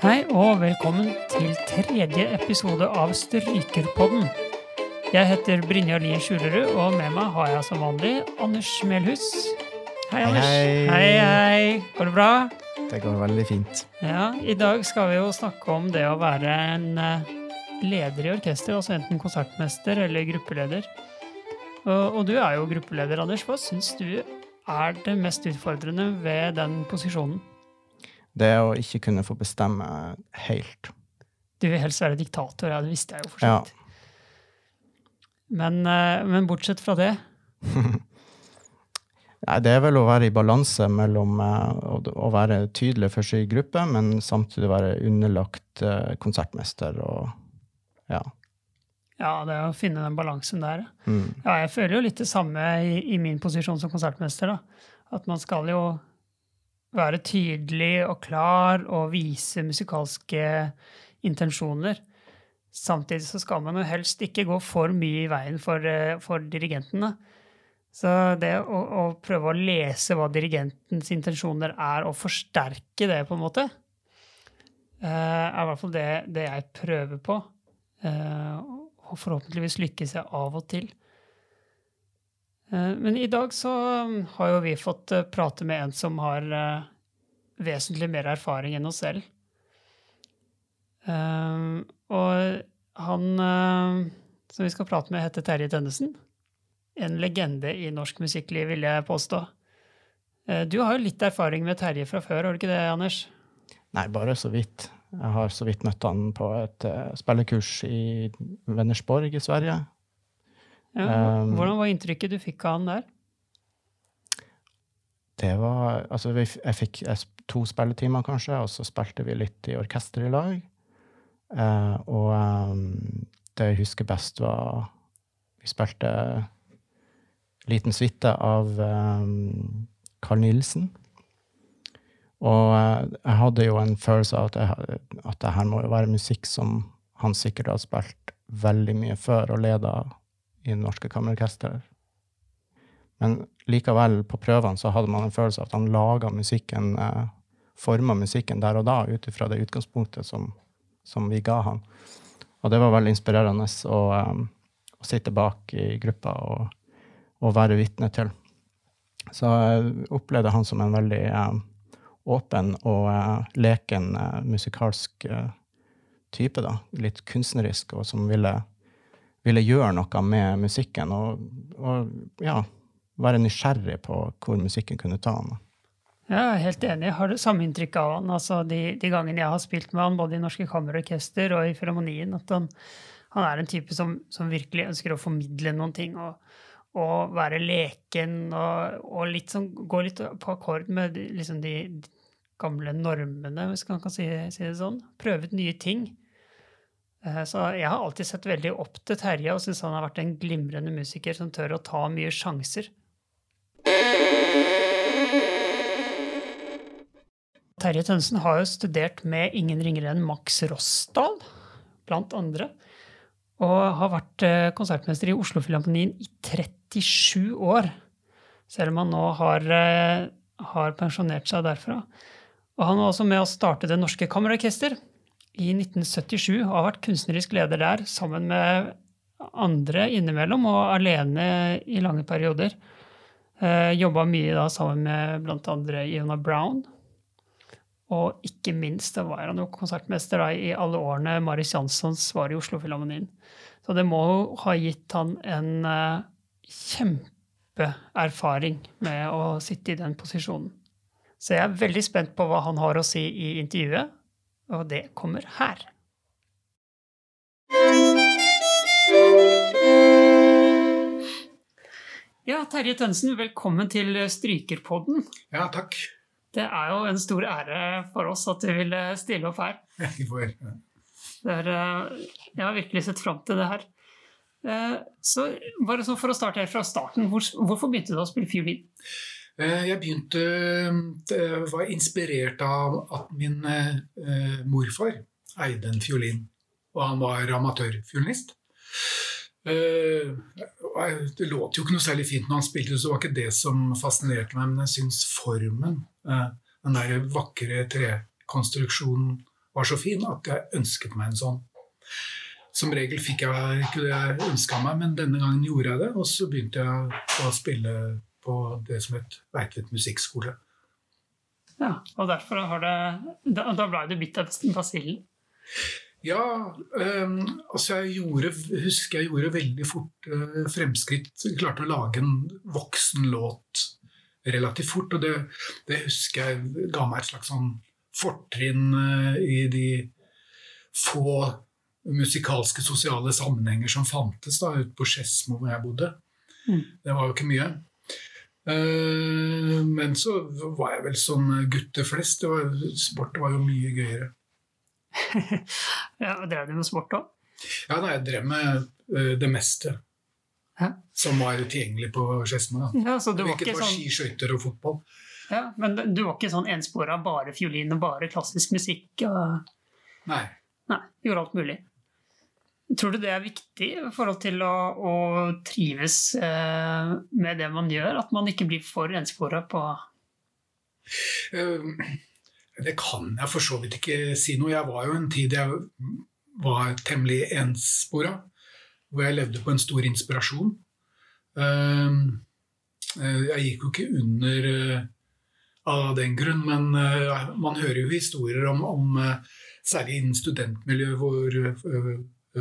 Hei og velkommen til tredje episode av Strykerpodden. Jeg heter Brynja Lien Skjulerud, og med meg har jeg som vanlig Anders Melhus. Hei, Anders. hei. hei, hei. Går det bra? Det går veldig fint. Ja, I dag skal vi jo snakke om det å være en eh, leder i orkester, altså enten konsertmester eller gruppeleder. Og, og du er jo gruppeleder, Anders. Hva syns du er det mest utfordrende ved den posisjonen? Det å ikke kunne få bestemme helt. Du vil helst være diktator, ja, det visste jeg jo for så Ja. vidt. Men, eh, men bortsett fra det Nei, det er vel å være i balanse mellom eh, å, være tydelig for sin gruppe, men samtidig være underlagt eh, konsertmester og ja. Ja, det er å finne den balansen der. Mm. Ja, jeg føler jo litt det samme i, i min posisjon som konsertmester. da. At man skal jo være tydelig og klar og vise musikalske intensjoner. Samtidig så skal man jo helst ikke gå for mye i veien for, eh, for dirigenten. Så det å, å prøve å lese hva dirigentens intensjoner er, og forsterke det, på en måte, eh, er i hvert fall det, det jeg prøver på. Eh, Og forhåpentligvis lykkes jeg av og til. Eh, Men i dag så um, har jo vi fått eh, prate med en som har eh, vesentlig mer erfaring enn oss selv. Eh, Og han som vi skal prate med, heter Terje Tønnesen. En legende i norsk musikkliv, vil jeg påstå. Du har jo litt erfaring med Terje fra før, har du ikke det, Anders? Nei, bare så vidt. Jeg har så vidt møtt han på et spillekurs i Vennersborg i Sverige. Ja. Um, Hvordan var inntrykket du fikk av han der? Det var Altså, vi, jeg fikk to spilletimer, kanskje, og så spilte vi litt i orkester i lag. Uh, og um, det jeg husker best, var Vi spilte liten suite av um, Carl Nielsen. Og eh, jeg hadde jo en følelse av at, jeg, at det her må jo være musikk som han sikkert har spilt veldig mye før og leda i norske kammerorkester. Men likevel, på prøvene, så hadde man en følelse av at han laga musikken, eh, forma musikken der og da, ut ifra det utgangspunktet som, som vi ga han. Og det var veldig inspirerende å, eh, å sitte bak i gruppa og, og være vitne til. Så jeg opplevde han som en veldig eh, åpen og eh, leken eh, musikalsk eh, type, da. Litt kunstnerisk, og som ville, ville gjøre noe med musikken. Og, og ja, være nysgjerrig på hvor musikken kunne ta han. Ja, jeg er helt enig. Jeg har det samme inntrykk av han. Altså, de, de gangene jeg har spilt med han, både i Norske Kammerorkester og i Filharmonien, at han, han er en type som, som virkelig ønsker å formidle noen ting. og, og være leken og, og litt sånn, gå litt på akkord med liksom de gamle normene, hvis man kan si, si det sånn. Prøve ut nye ting. Eh, Så jeg har alltid sett veldig opp til Terje og syns han har vært en glimrende musiker som tør å ta mye sjanser. Terje Tønsen har jo studert med ingen ringere enn Max Rossdal, blant andre. Og har vært eh, konsertmester i Oslo-Filharmonien i 37 år. Selv om han nå har, eh, har pensjonert seg derfra. Og han var også med å starte Det Norske Kammerorkester i 1977 og har vært kunstnerisk leder der sammen med andre innimellom og alene i lange perioder. Eh, Jobba mye da sammen med andre Iona Brown. Og ikke minst da var han jo konsertmester da, i alle årene Maris Janssons var i Oslo-Filharmonien. Så det må jo ha gitt han en eh, kjempeerfaring med å sitte i den posisjonen. Så jeg er veldig spent på hva han har å si i intervjuet, og det kommer her. Ja, Terje Tønsen, velkommen til Strykerpodden. Ja, takk. Det er jo en stor ære for oss at du ville stille opp her. Det er, eh, jeg har virkelig sett fram til det her. Eh, Så bare så For å starte her fra starten, hvorfor begynte du å spille fiolin? Eh, Jeg begynte eh, var inspirert av at min eh, morfar eide en fiolin. Og han var amatørfiolinist. Det låt jo ikke noe særlig fint når han spilte, så det var ikke det som fascinerte meg. Men jeg syns formen, den der vakre trekonstruksjonen var så fin at jeg ønsket meg en sånn. Som regel fikk jeg ikke det jeg ønska meg, men denne gangen gjorde jeg det. Og så begynte jeg å spille på det som het Veitvet musikkskole. Ja, og derfor har det Da, da ble du bitt av basillen? Ja, um, altså jeg gjorde, husker jeg gjorde veldig fort uh, fremskritt. Klarte å lage en voksen låt relativt fort. Og det, det husker jeg ga meg et slags sånn fortrinn uh, i de få musikalske, sosiale sammenhenger som fantes da, ute på Skedsmo, hvor jeg bodde. Mm. Det var jo ikke mye. Uh, men så var jeg vel sånn gutter flest. Det var, sport var jo mye gøyere. ja, Drev du med sport òg? Ja, da, jeg drev med uh, det meste. Hæ? Som var tilgjengelig på Skedsmo. Ja, ikke var sånn... ski, skøyter og fotball. Ja, Men du var ikke sånn enspora, bare fiolin og bare klassisk musikk? Og... Nei. Nei, Gjorde alt mulig? Tror du det er viktig i forhold til å, å trives eh, med det man gjør? At man ikke blir for enspora på uh, Det kan jeg for så vidt ikke si noe. Jeg var jo en tid jeg var temmelig enspora, hvor jeg levde på en stor inspirasjon. Uh, jeg gikk jo ikke under av den grunn, men man hører jo historier om, om særlig innen studentmiljøet hvor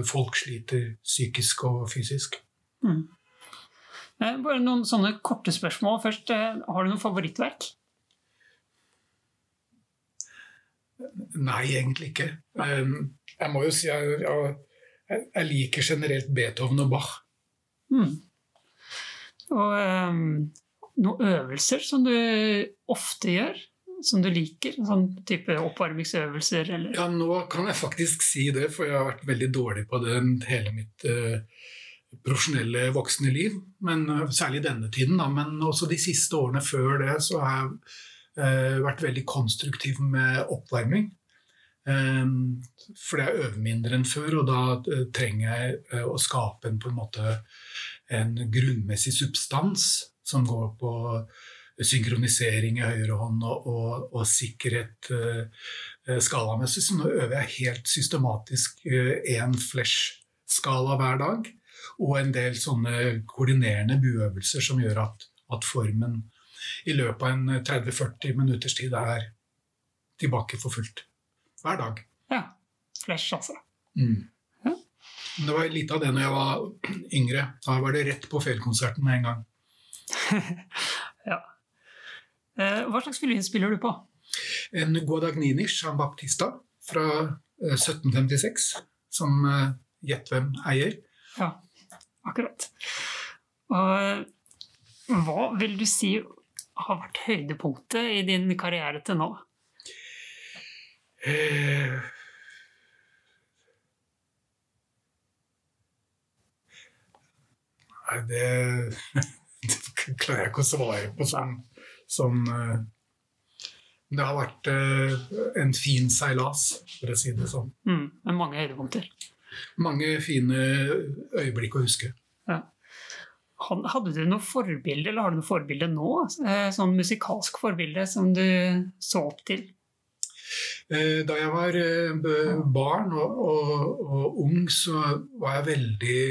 folk sliter psykisk og fysisk. Mm. Eh, bare noen sånne korte spørsmål først. Eh, har du noe favorittverk? Nei, egentlig ikke. Jeg må jo si at jeg, liker generelt Beethoven og Bach. Mm. Og um, noen øvelser som du ofte gjør? Som du liker? Sånn type oppvarmingsøvelser? Eller? Ja, nå kan jeg faktisk si det, for jeg har vært veldig dårlig på det hele mitt uh, profesjonelle voksne liv. Men uh, Særlig denne tiden, da. Men også de siste årene før det så har jeg uh, vært veldig konstruktiv med oppvarming. Um, fordi jeg øver mindre enn før, og da trenger jeg å skape en, en måte en grunnmessig substans som går på synkronisering i høyre hånd og, og, og sikkerhet uh, skalamessig. Så nå øver jeg helt systematisk én uh, flash-skala hver dag. Og en del sånne koordinerende buøvelser som gjør at, at formen i løpet av en 30-40 minutters tid er tilbake for fullt. Hver dag. Ja. Flash, altså. Mm. Ja. Det var litt av det når jeg var yngre. Da var det rett på Fjellkonserten med en gang. ja. Eh, hva slags fiolin spiller du på? En Guadagnini Jean Baptista fra 1756, eh, som eh, gjett hvem eier. Ja, akkurat. Og hva vil du si har vært høydepunktet i din karriere til nå? Eh, nei, det, det klarer jeg ikke å svare på sånn som eh, Det har vært eh, en fin seilas, for å si det sånn. Mm, med mange høydepunkter. Mange fine øyeblikk å huske. Ja. Hadde du noe forbilde, eller har du noe forbilde nå? Eh, sånn musikalsk forbilde som du så opp til? Da jeg var barn og, og, og ung, så var jeg veldig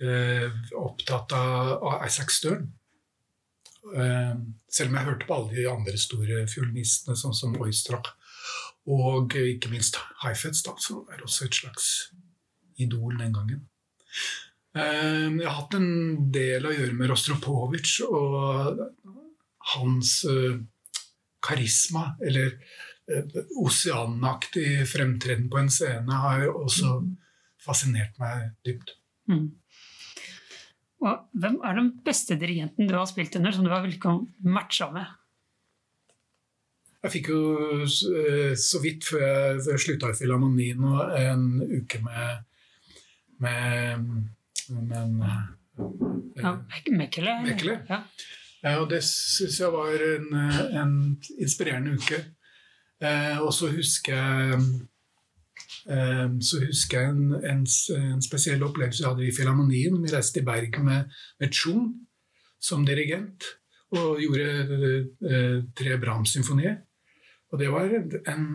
eh, opptatt av, av Isaac Stern. Eh, selv om jeg hørte på alle de andre store fiolinistene, sånn som Oistrach og ikke minst Heifetz, da, som er også et slags idol den gangen. Eh, jeg har hatt en del å gjøre med Rostropovitsj og hans eh, karisma, eller oseanaktig fremtreden på en scene, har også fascinert meg dypt. Mm. Og hvem er den beste dirigenten du har spilt under, som du har matcha med? Jeg fikk jo eh, så vidt før jeg slutta i Filharmonien en uke med, med, med en, ja, Mekkele. Ja. ja. og det syns jeg var en, en, inspirerende uke. Eh, og så husker jeg så husker jeg en, en, en, spesiell opplevelse jeg hadde i Filharmonien. Vi reiste i Bergen med, med Chung som dirigent og gjorde uh, tre Brahms-symfonier. Og det var en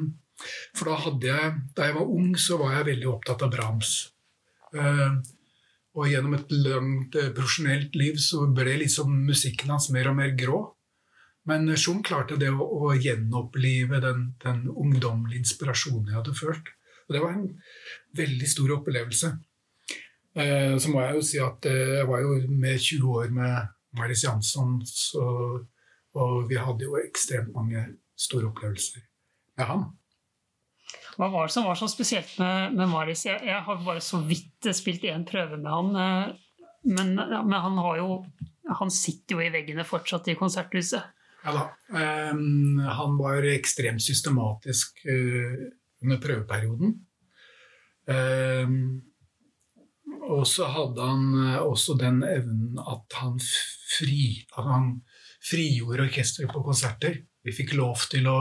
For da hadde jeg Da jeg var ung, så var jeg veldig opptatt av Brahms. Eh, og gjennom et langt eh, profesjonelt liv så ble liksom musikken hans mer og mer grå. Men Chung klarte det å, å gjenopplive den, den ungdommelige inspirasjonen jeg hadde følt. Og det var en veldig stor opplevelse. Eh, så må jeg jo si at eh, jeg var jo med 20 år med Maris Jansson, så, og vi hadde jo ekstremt mange store opplevelser med ham. Hva var det som var så spesielt med, med Maris? Jeg, jeg, har bare så vidt spilt én prøve med han. Eh, men, men, han har jo Han sitter jo i veggene fortsatt i konserthuset. Ja da. Um, han var ekstremt systematisk uh, under prøveperioden. Um, og så hadde han også den evnen at han, fri, at han frigjorde orkesteret på konserter. Vi fikk lov til å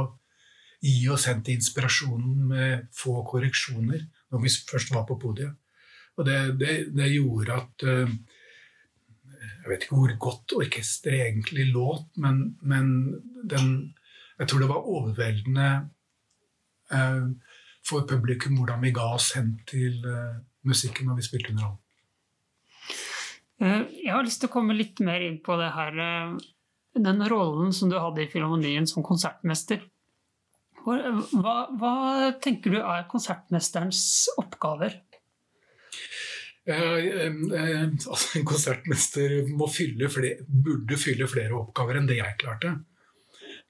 gi oss hen til inspirasjonen med få korreksjoner når vi først var på podiet. Og det, det, det gjorde at uh, Jeg vet ikke hvor godt orkesteret egentlig låt, men, men den, jeg tror det var overveldende uh, for publikum hvordan vi ga oss hen til uh, musikken når vi spilte under ham. Jeg har lyst til å komme litt mer inn på det her, den rollen som du hadde i Filharmonien som konsertmester. Hva, hva, tenker du er konsertmesterens oppgaver? Altså, en konsertmester fylle flere, burde fylle flere oppgaver enn det jeg klarte.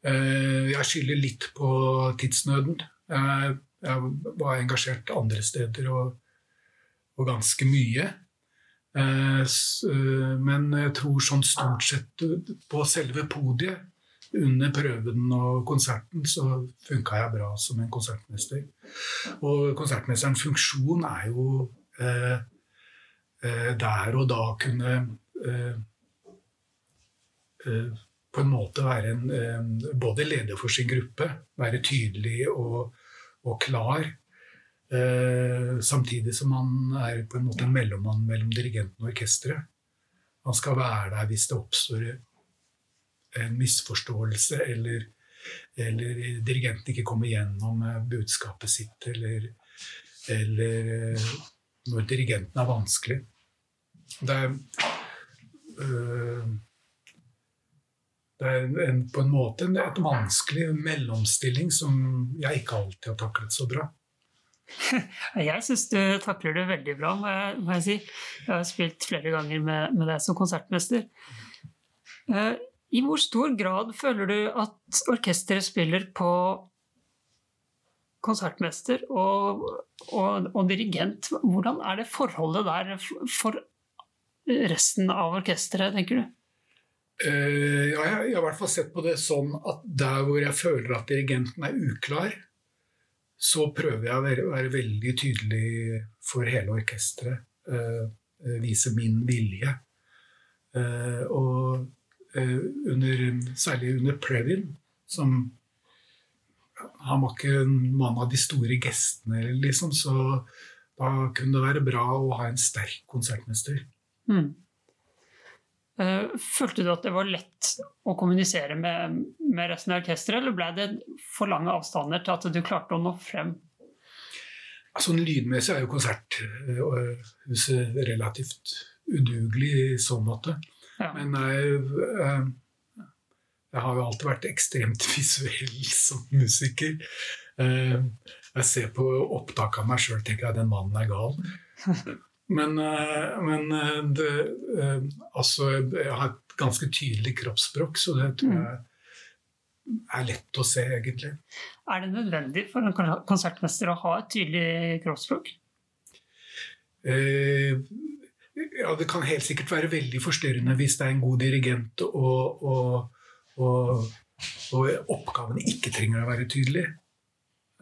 Eh, jeg skylder litt på tidsnøden. Jeg var engasjert andre steder og, og ganske mye. Eh, eh, men jeg tror sånn stort sett på selve podiet under prøven og konserten så funka jeg bra som en konsertmester. Og konsertmesterens funksjon er jo eh, eh, der og da kunne eh, på en måte være en, både leder for sin gruppe, være tydelig og, og klar. Eh, samtidig som han er på en måte en mellommann mellom dirigenten og orkesteret. Han skal være der hvis det oppstår en misforståelse, eller, eller dirigenten ikke kommer gjennom budskapet sitt, eller, eller eh, når dirigenten er vanskelig. Det er, øh, det er en, på en måte et vanskelig mellomstilling som jeg ikke alltid har taklet så bra. Jeg syns du takler det veldig bra, må jeg si. Jeg har spilt flere ganger med, med deg som konsertmester. Uh, i hvor stor grad føler du at orkesteret spiller på konsertmester og, og, og, dirigent? Hvordan er det forholdet der for resten av orkesteret, tenker du? Ja, jeg, har i hvert fall sett på det sånn at der hvor jeg føler at dirigenten er uklar, så prøver jeg å være, være veldig tydelig for hele orkesteret. Uh, vise min vilje. Uh, og Eh, under, særlig under Previn, som Han var ikke en mann av de store gestene, liksom, så da kunne det være bra å ha en sterk konsertmester. Mm. Uh, følte du at det var lett å kommunisere med, med resten av orkesteret, eller ble det for lange avstander til at du klarte å nå frem? Sånn lydmessig er jo konserthuset relativt udugelig i så måte. Ja. Men jeg, eh, jeg, har jo alltid vært ekstremt visuell som musiker. Eh, jeg ser på opptak av meg sjøl og tenker at den mannen er gal. Men, eh, men det, altså, jeg har et ganske tydelig kroppsspråk, så det tror mm. jeg er lett å se, egentlig. Er det nødvendig for en konsertmester å ha et tydelig kroppsspråk? Eh, ja, det kan helt sikkert være veldig forstyrrende hvis det er en god dirigent og, og, og, og oppgavene ikke trenger å være tydelige.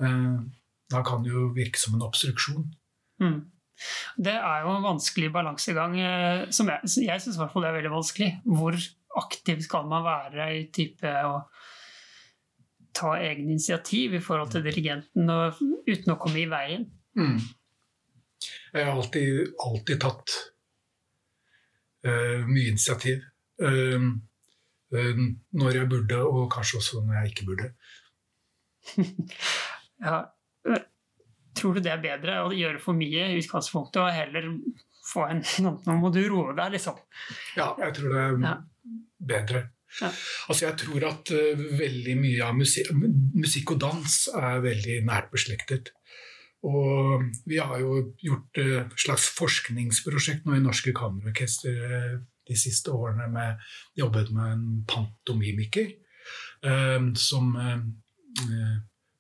Eh, da kan det jo virke som en obstruksjon. Mm. Det er jo en vanskelig balansegang, eh, som jeg, jeg syns det er veldig vanskelig. Hvor aktiv skal man være i type å ta egne initiativ i forhold til dirigenten og, uten å komme i veien? Mm. Jeg har alltid, alltid tatt uh, mye initiativ. Uh, uh, når jeg burde, og kanskje også når jeg ikke burde. ja. Tror du det er bedre å gjøre for mye i utgangspunktet og heller få en Nå må du roe deg, liksom. Ja, jeg tror det er Ja. bedre. Ja. Altså, jeg tror at uh, veldig mye av musikk, musikk og dans er veldig nært beslektet. Og vi har jo gjort et et slags forskningsprosjekt nå i Norske Kammerorkester uh, de siste årene med jobbet med en pantomimiker eh, som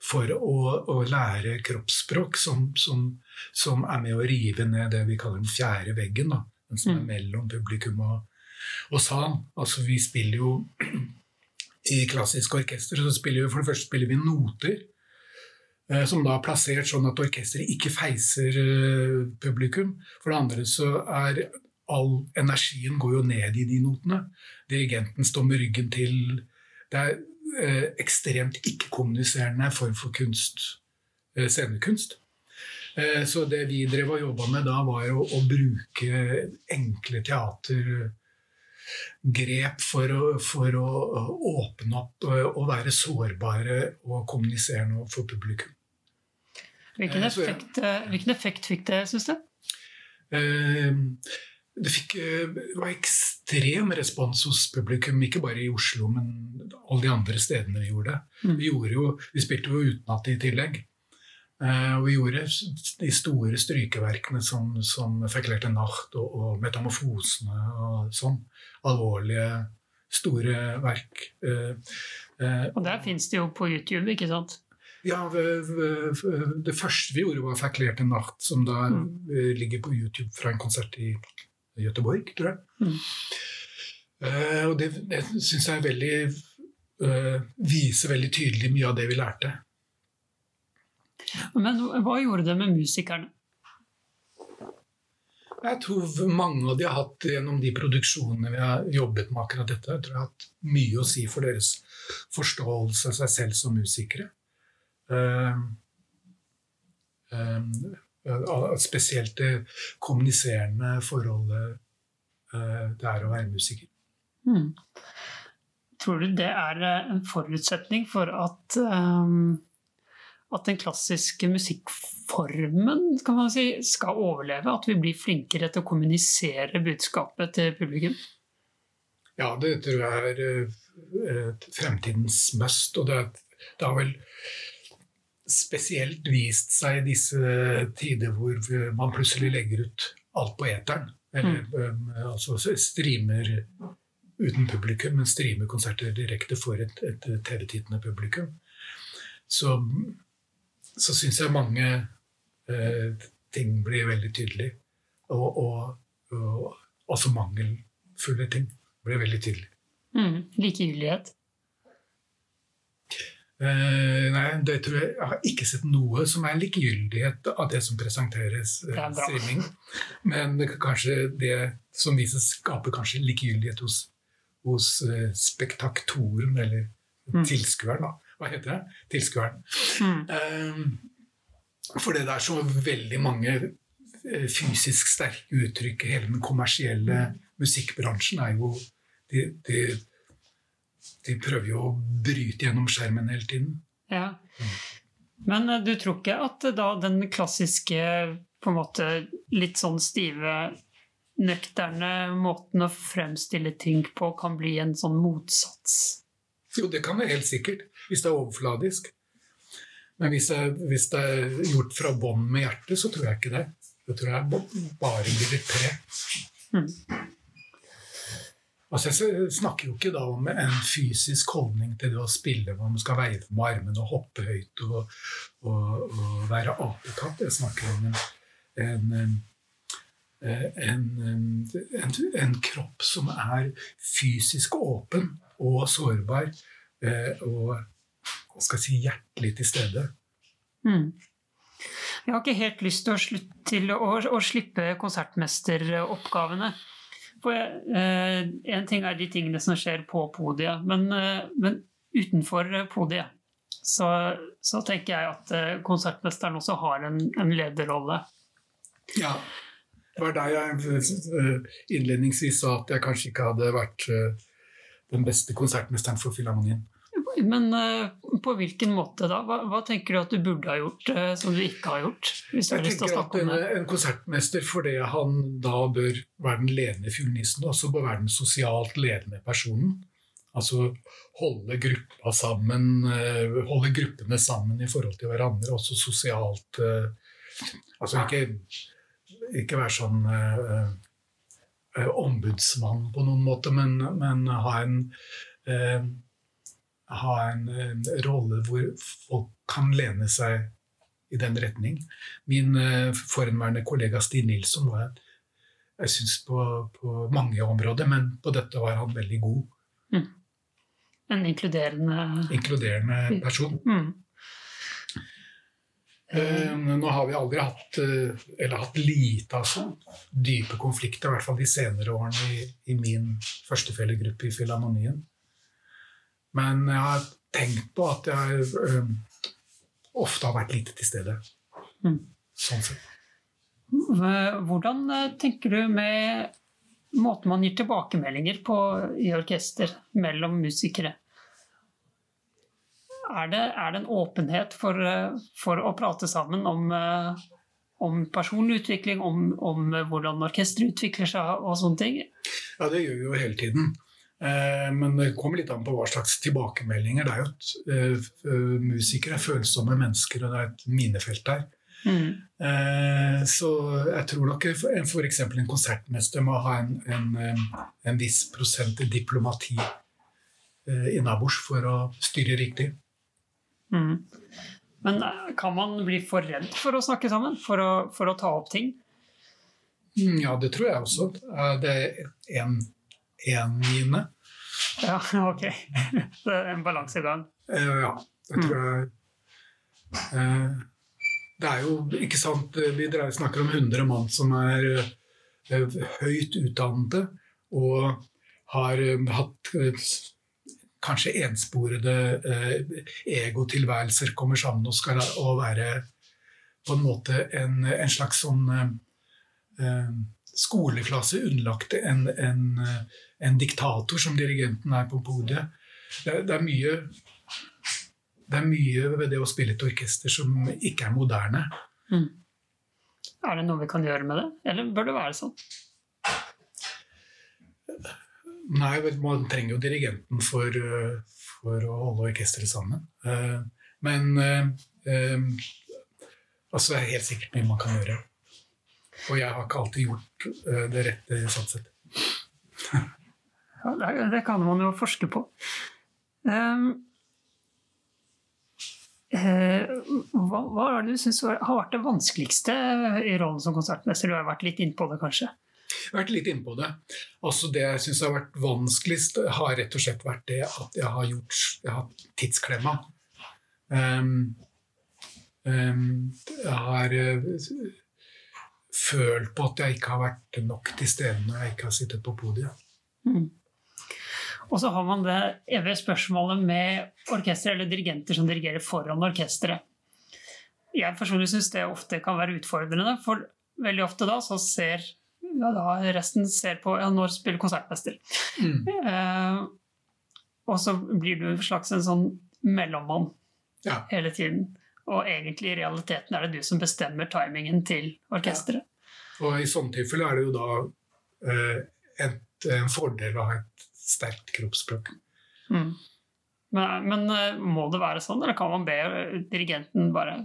for å, å lære kroppsspråk som, som, som er med å rive ned det vi kaller den fjerde veggen. Da, den som er Mm. mellom publikum og, og sal. Altså, vi spiller jo i klassisk orkester så spiller vi for det første spiller vi noter. eh, Som da er plassert sånn at orkesteret ikke feiser eh, publikum. For det andre så er all energien går jo ned i de notene. Dirigenten står med ryggen til. Det er ekstremt ikke-kommuniserende form for kunst. Eh, scenekunst. Eh, så det vi drev og jobba med da, var å, å bruke enkle teatergrep for å, for å åpne opp og, være sårbare og kommuniserende for publikum. Hvilken Eh, effekt, hvilken effekt fikk det, syns du? Det fikk, eh, var ekstrem respons hos publikum, ikke bare i Oslo, men alle de andre stedene vi gjorde det. Mm. Vi, gjorde jo, vi spilte jo utenat i tillegg. Uh, og vi gjorde de store strykeverkene som, som Feklerte nacht' og, og 'Metamorfosene' og sånn. Alvorlige, store verk. Uh, uh, Og der fins det jo på YouTube, ikke sant? ja, Det første vi gjorde, var «Feklerte nacht', som da Mm. ligger på YouTube fra en konsert i Göteborg, tror jeg. Mm. Uh, og det, det syns jeg veldig uh, viser veldig tydelig mye av det vi lærte. Men hva gjorde det med musikerne? Jeg tror mange av de har hatt gjennom de produksjonene vi har jobbet med akkurat dette, jeg tror jeg har hatt mye å si for deres forståelse av seg selv som musikere. Eh, spesielt det kommuniserende forholdet eh, det er å være musiker. Mm. Tror du det er eh, en forutsetning for at um, at den klassiske musikkformen kan man si, skal overleve? At vi blir flinkere til å kommunisere budskapet til publikum? Ja, det tror jeg er uh, fremtidens must. Og det, det har vel spesielt vist seg i disse tider hvor man plutselig legger ut alt på eteren. Eller mm. altså streamer uten publikum, men streamer konserter direkte for et, et TV-tittende publikum. Så, så syns jeg mange eh, ting blir veldig tydelig. Og, og, og også mangelfulle ting blir veldig tydelig. Mm. Likegyldighet. Eh, nei, det tror jeg, jeg har ikke sett noe som er likegyldighet av det som presenteres. uh, Det er streaming. Men kanskje det som vises, skaper kanskje likegyldighet hos, hos uh, spektaktoren, eller Mm. tilskueren, da. Hva heter det? Tilskueren. Mm. Eh, for det er så veldig mange eh, fysisk sterke uttrykk. Hele den kommersielle musikkbransjen er jo de, de, de prøver jo å bryte gjennom skjermen hele tiden. Ja. Men eh, du tror ikke at eh, da den klassiske, på en måte litt sånn stive, nøkterne måten å fremstille ting på kan bli en sånn motsats? Jo, det kan det helt sikkert, hvis det er overfladisk. Men hvis det, hvis det er gjort fra bånn med hjertet, så tror jeg ikke det. Jeg tror jeg er bare blir et pre. Mm. Altså, jeg snakker jo ikke da om en fysisk holdning til det å spille, hvor man skal veive med armene og hoppe høyt og, og, og være apekatt. Jeg snakker om en, en, en, en, kropp som er fysisk åpen og sårbar, eh, og hva skal jeg si, hjertelig til stede. Mm. Jeg har ikke helt lyst til å, slutte, til å, å slippe konsertmesteroppgavene. Jeg, eh, En ting er de tingene som skjer på podiet, men, eh, men utenfor podiet så, så tenker jeg at eh, konsertmesteren også har en, en lederrolle. Ja. Det var der jeg eh, innledningsvis sa at jeg kanskje ikke hadde vært eh, den beste konsertmesteren for Filharmonien. Men eh, på hvilken måte da? Hva, hva tenker du at du burde ha gjort eh, som du ikke har gjort? Hvis du har Jeg lyst til å snakke om en, det. en konsertmester, fordi han da bør være den ledende fiolinisten, også bør være den sosialt ledende personen. Altså holde gruppa sammen, eh, holde gruppene sammen i forhold til hverandre, også sosialt Altså ikke, ikke være sånn ombudsmann på noen måte, men, men ha en eh, ha en eh, rolle hvor folk kan lene seg i den retning. Min eh, forhenværende kollega Stig Nilsson var jeg synes på, på mange områder, men på dette var han veldig god. En inkluderende Inkluderende person. mm. Eh, nå har vi aldri hatt, eh, eller hatt lite altså, dype konflikter, i hvert fall de senere årene i, i min førstefellegruppe i Filharmonien. Men jeg har tenkt på at jeg eh, ofte har vært lite til stede. Mm. Sånn sett. Hvordan eh, tenker du med måten man gir tilbakemeldinger på i orkester mellom musikere? Er det, er det en åpenhet for, eh, for å prate sammen om, eh, om personlig utvikling, om, om hvordan orkesteret utvikler seg og sånne ting? Ja, det gjør vi jo hele tiden. Eh, men det kommer litt an på hva slags tilbakemeldinger. Det er jo et, eh, musikere er følsomme mennesker, og det er et minefelt der. Mm. Eh, så jeg tror nok f.eks. en konsertmester må ha en, en, en viss prosent diplomati innabords for å styre riktig. Mm. Men kan man bli for redd for å snakke sammen? For å, for å ta opp ting? Mm, Ja, det tror jeg også. Det er en, en mine. Ja, ok. Det er en balansegang. Eh, Ja, det tror jeg eh, Det er jo ikke sant Vi snakker om 100 mann som er eh, høyt utdannede og har hatt kanskje ensporede egotilværelser, kommer sammen og skal og være på en måte en, en slags sånn skoleklasse underlagt en, en, en diktator som dirigenten er på podiet. Det, det er mye det er mye ved det å spille et orkester som ikke er moderne. Mm. Er det noe vi kan gjøre med det, eller bør det være sånn? Nei, man trenger jo dirigenten for, for å holde orkesteret sammen. Eh, Men eh, eh, altså, det er helt sikkert mye man kan gjøre. Og jeg har ikke alltid gjort det rette sånn sett. Ja, det, kan man jo forske på. Um, hva, hva er det du syns har vært det vanskeligste i rollen som konsertmester? Du har vært litt innpå det, kanskje? Jeg har vært litt innpå det. Altså Det jeg syns har vært vanskeligst, har rett og slett vært det at jeg har gjort Jeg har hatt tidsklemma. Um, um, jeg har uh, følt på at jeg ikke har vært nok til stede når jeg ikke har sittet på podiet. Mm. Og så har man det evige spørsmålet med orkester eller dirigenter som dirigerer foran orkesteret. Jeg personlig syns det ofte kan være utfordrende, for veldig ofte da så ser ja, da resten ser på ja, når spiller konsertmester. Mm. Eh, og så blir du en slags en sånn mellommann Ja. hele tiden. Og egentlig i realiteten er det du som bestemmer timingen til orkesteret. Og i sånne tilfeller er det jo da eh, et, en fordel å ha et sterkt kroppsspråk. Mm. Men, men eh, må det være sånn, eller kan man be dirigenten bare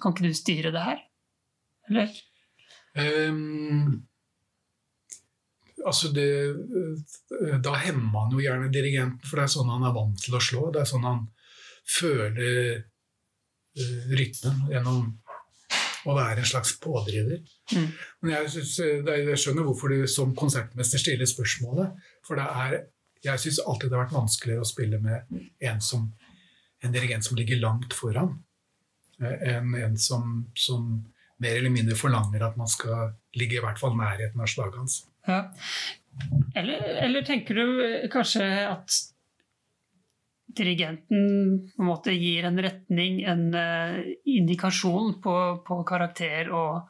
Kan ikke du styre det her? Eller? Um, altså det, eh, da hemmer man jo gjerne dirigenten, for det er sånn han er vant til å slå. Det er sånn han føler eh, rytmen gjennom å være en slags pådriver. Mm. Men jeg, synes, eh, det jeg skjønner hvorfor du som konsertmester stiller spørsmålet. For det er, jeg syns alltid det har vært vanskeligere å spille med en, som, en dirigent som ligger langt foran, eh, enn en som, som mer eller mindre forlanger at man skal ligge i hvert fall nærheten av slaget hans. Ja. Eller, eller tenker du kanskje at dirigenten på en måte gir en retning, en eh, indikasjon på, på karakter og,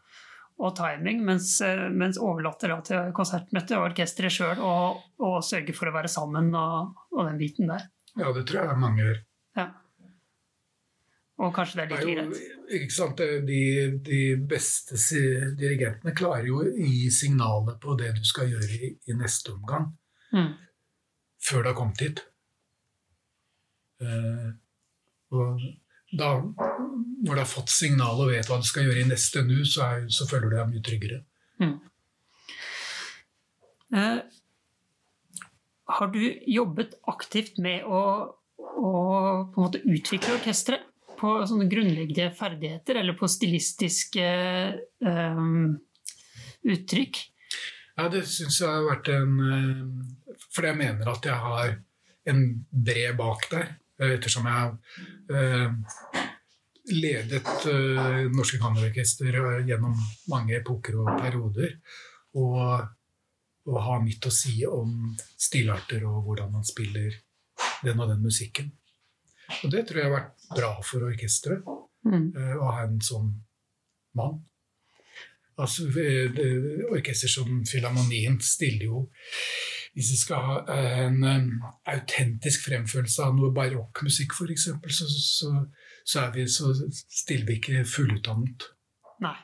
og timing, mens, eh, mens overlater da til konsertmøtet og orkesteret sjøl å sørge for å være sammen og, og den biten der? Ja, det tror jeg mange gjør. Ja. Og kanskje det er litt like greit. ikke sant, de, de beste dirigentene klarer jo å gi signalet på det du skal gjøre i, i neste omgang, Mm. før du har kommet hit. Eh, og da, når du har fått signal og vet hva du skal gjøre i neste nu, så, er, så føler du deg mye tryggere. Eh, har du jobbet aktivt med å, å på en måte utvikle orkesteret? På sånne grunnleggende ferdigheter, eller på stilistiske eh, uttrykk? Ja, det syns jeg har vært en For jeg mener at jeg har en bred bak der. Eh, Ettersom jeg har eh, ledet eh, Norske Kammerorkester gjennom mange epoker og perioder. Og, og har mitt å si om stilarter og hvordan man spiller den og den musikken. Og det tror jeg har vært bra for orkesteret Mm. å ha en sånn mann. Altså, Orkester som Filharmonien stiller jo Hvis vi skal ha en um, autentisk fremførelse av noe barokkmusikk, f.eks., så, så, så, er vi, så stiller vi ikke fullutdannet. Nei.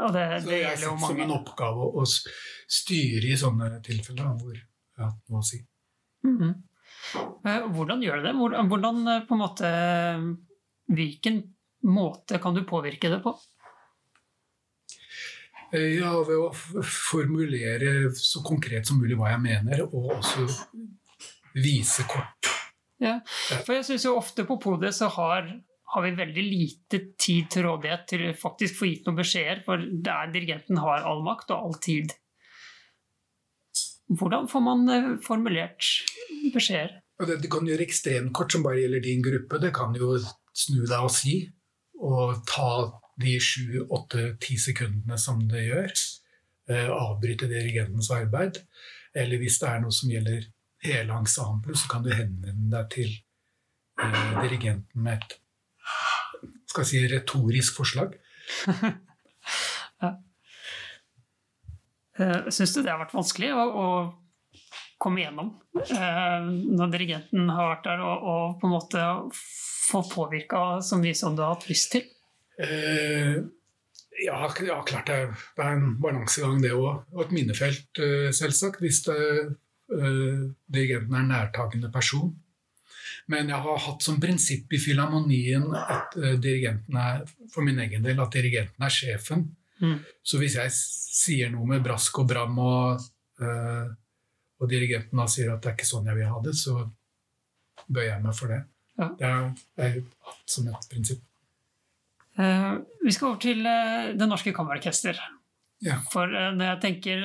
Og det, Så det jeg har gjelder jo som en oppgave å, å styre i sånne tilfeller hvor jeg har noe å si. Mm -hmm. Hvordan gjør du det? Hvor- Hvordan, eh, på en måte, hvilken måte kan du påvirke det på? Eh, Ja, ved å formulere så konkret som mulig hva jeg mener, og også vise kort. Ja, For jeg synes jo ofte på podiet så har, har vi veldig lite tid til rådighet til faktisk få gitt noen beskjeder, for det er, dirigenten har all makt og all tid. Hvordan får man eh, formulert beskjeder? Ja, det, du kan gjøre ekstremkort som bare gjelder din gruppe. Det kan jo snu deg og si, og ta de sju, åtte, ti sekundene som det gjør. Eh, avbryte dirigentens arbeid. Eller hvis det er noe som gjelder hele ensemblet, så kan du henvende deg til eh, dirigenten med et skal jeg si, retorisk forslag. ja. Syns du det har vært vanskelig å, å komme igjennom eh, når dirigenten har vært der, og, og på en måte få påvirka så mye som du har hatt lyst til? Eh, ja, ja, klart det er, det en balansegang, det òg. Og et minnefelt, eh, selvsagt, hvis det, eh, dirigenten er en nærtagende person. Men jeg har hatt som prinsipp i Filharmonien at dirigenten er, for min egen del, at dirigenten er sjefen. Mm. Så hvis jeg sier noe med brask og bram, og, eh, og dirigenten da sier at det er ikke sånn jeg vil ha det, så bøyer jeg meg for det. Ja. Det har jeg hatt som et prinsipp. Eh, vi skal over til eh, Det Norske Kammerorkester. Ja. For eh, når jeg tenker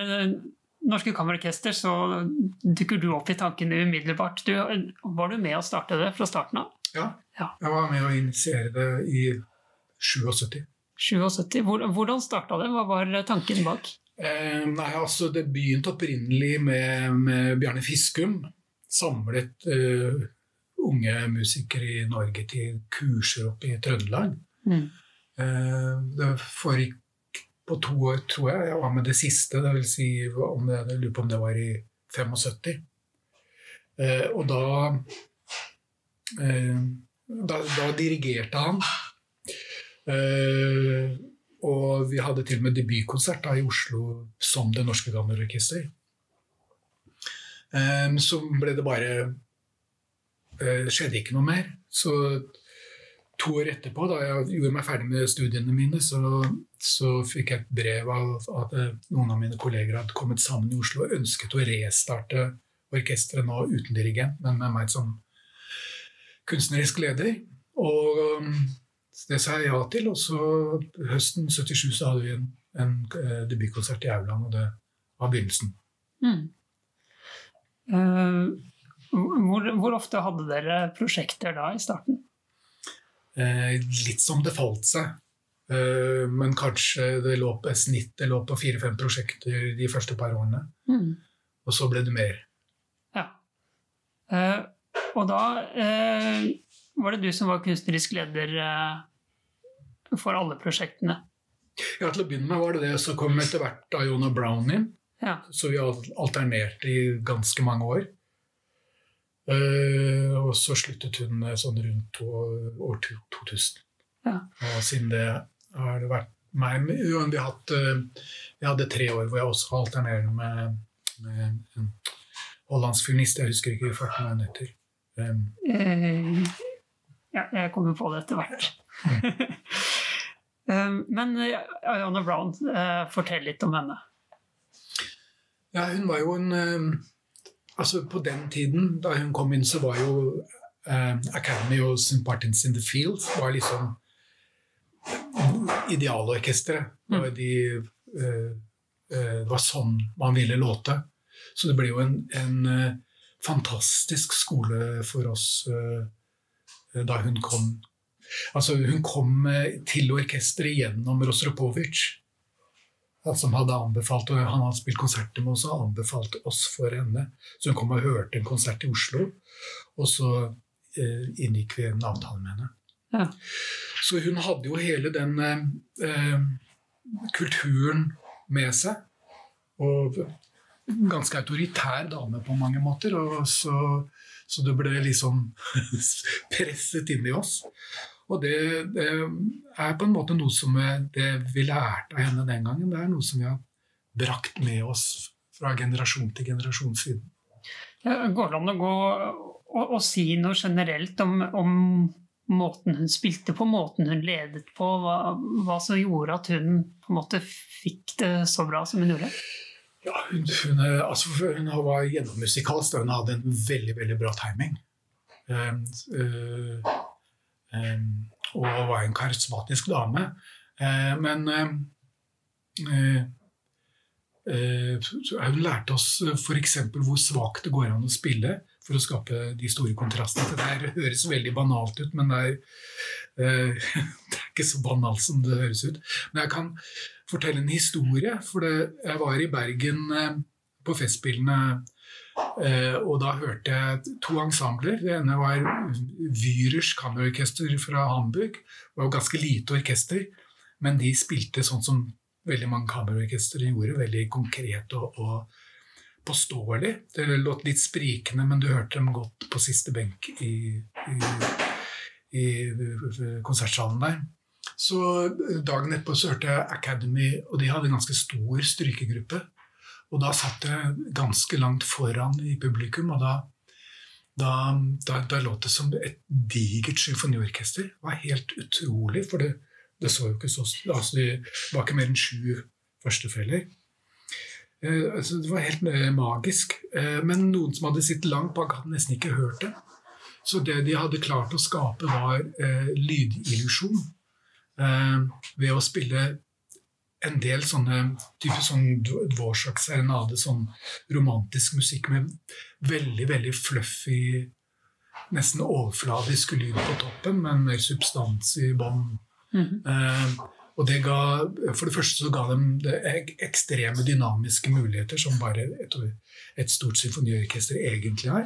Norske Kammerorkester, så dukker du opp i tankene umiddelbart. Du, var du med å starte det fra starten av? Ja. Ja. Jeg var med å initiere det i 77. 77. Hvor, hvordan starta det? Hva var tanken bak? Eh, nei, altså Det begynte opprinnelig med, med Bjarne Fiskum. Samlet eh, unge musikere i Norge til kurser oppe i Trøndelag. Mm. Eh, det foregikk på to år, tror jeg. Jeg var med det siste. Det vil si, om det, jeg lurer på om det var i 75. Eh, og da, eh, da Da dirigerte han. Og vi hadde til og med debutkonsert da, i Oslo som Det Norske Gammelorkester. Um, så ble det bare uh, skjedde ikke noe mer. Så to år etterpå, da jeg gjorde meg ferdig med studiene mine, så, så fikk jeg et brev av at eh, noen av mine kolleger hadde kommet sammen i Oslo og ønsket å restarte orkesteret nå uten dirigent, men med meg som kunstnerisk leder. Og um, det sa jeg ja til, og så høsten 77 så hadde vi en, en eh, debutkonsert i Auland, og det var begynnelsen. Mm. Uh, hvor, hvor ofte hadde dere prosjekter da i starten? Eh, litt som det falt seg. Eh, men kanskje det lå på et snitt det lå på fire-fem prosjekter de første par årene. Mm. Og så ble det mer. Ja. Eh, og da eh, var det du som var kunstnerisk leder eh, for alle prosjektene. Ja, Til å begynne med var det det, så kom etter hvert Iona Brown inn. Ja. Så vi alternerte i ganske mange år. Eh, og så sluttet hun eh, sånn rundt år, år 2000. Ja. Og siden det har det vært meg vi, hatt, eh, vi hadde tre år hvor jeg også alternerer med, med en hollandsk feminist. Jeg husker ikke farten hva hun heter. Um, ja, jeg kommer på det etter hvert. Men Ayana Brown, fortell litt om henne. Ja, hun var jo en Altså, på den tiden da hun kom inn, så var jo eh, Academy og St. Martins in the Fields var liksom idealorkesteret. Var de, eh, eh, det var sånn man ville låte. Så det ble jo en, en eh, fantastisk skole for oss eh, da hun kom. Altså, hun kom eh, til orkesteret gjennom Rostropovitsj som hadde anbefalt, og han hadde spilt konserter med oss og anbefalte oss for henne. Så hun kom og hørte en konsert i Oslo, og så eh, inngikk vi en avtale med henne. Ja. Så hun hadde jo hele den eh, eh, kulturen med seg. Og ganske autoritær dame på mange måter. Og så, så det ble liksom presset inn i oss. Og det, det er på en måte noe som det vi lærte av henne den gangen. Det er noe som vi har brakt med oss fra generasjon til generasjon siden. Ja, Går det an å gå og, og si noe generelt om, om måten hun spilte på, måten hun ledet på, hva, hva som gjorde at hun på en måte fikk det så bra som hun gjorde? Ja, hun, hun, altså, hun var gjennommusikalsk. Hun hadde en veldig veldig bra timing. Uh, uh, og var en karismatisk dame. Uh, men uh, uh, hun lærte oss f.eks. hvor svakt det går an å spille for å skape de store kontrastene. Det der høres veldig banalt ut, men det er, uh, det er ikke så banalt som det høres ut. Men jeg kan fortelle en historie. For det, jeg var i Bergen eh, på Festspillene, eh, og da hørte jeg to ensembler. Det ene var Wyrers kammerorkester fra Hamburg. Det var ganske lite orkester, men de spilte sånn som veldig mange kammerorkestre gjorde. Veldig konkret og, og påståelig. Det låt litt sprikende, men du hørte dem godt på siste benk i, i, i konsertsalen der. Så dagen etterpå så hørte jeg Academy, og de hadde en ganske stor strykegruppe. Og da satt jeg ganske langt foran i publikum, og da, da, da, da låt det som et digert symfoniorkester. Det var helt utrolig, for det, det så jo ikke så altså Det var ikke mer enn sju førstefeller. Eh, altså det var helt eh, magisk. Eh, men noen som hadde sittet langt bak, hadde nesten ikke hørt det. Så det de hadde klart å skape, var eh, lydillusjon eh, ved å spille en del sånne type sånn Dvorak-serenade, sånn romantisk musikk med veldig, veldig fluffy, nesten overfladisk lyd på toppen, men mer substans i bånn. Mm. Eh, og det ga, For det første så ga dem det ekstreme dynamiske muligheter som bare et, et stort symfoniorkester egentlig har.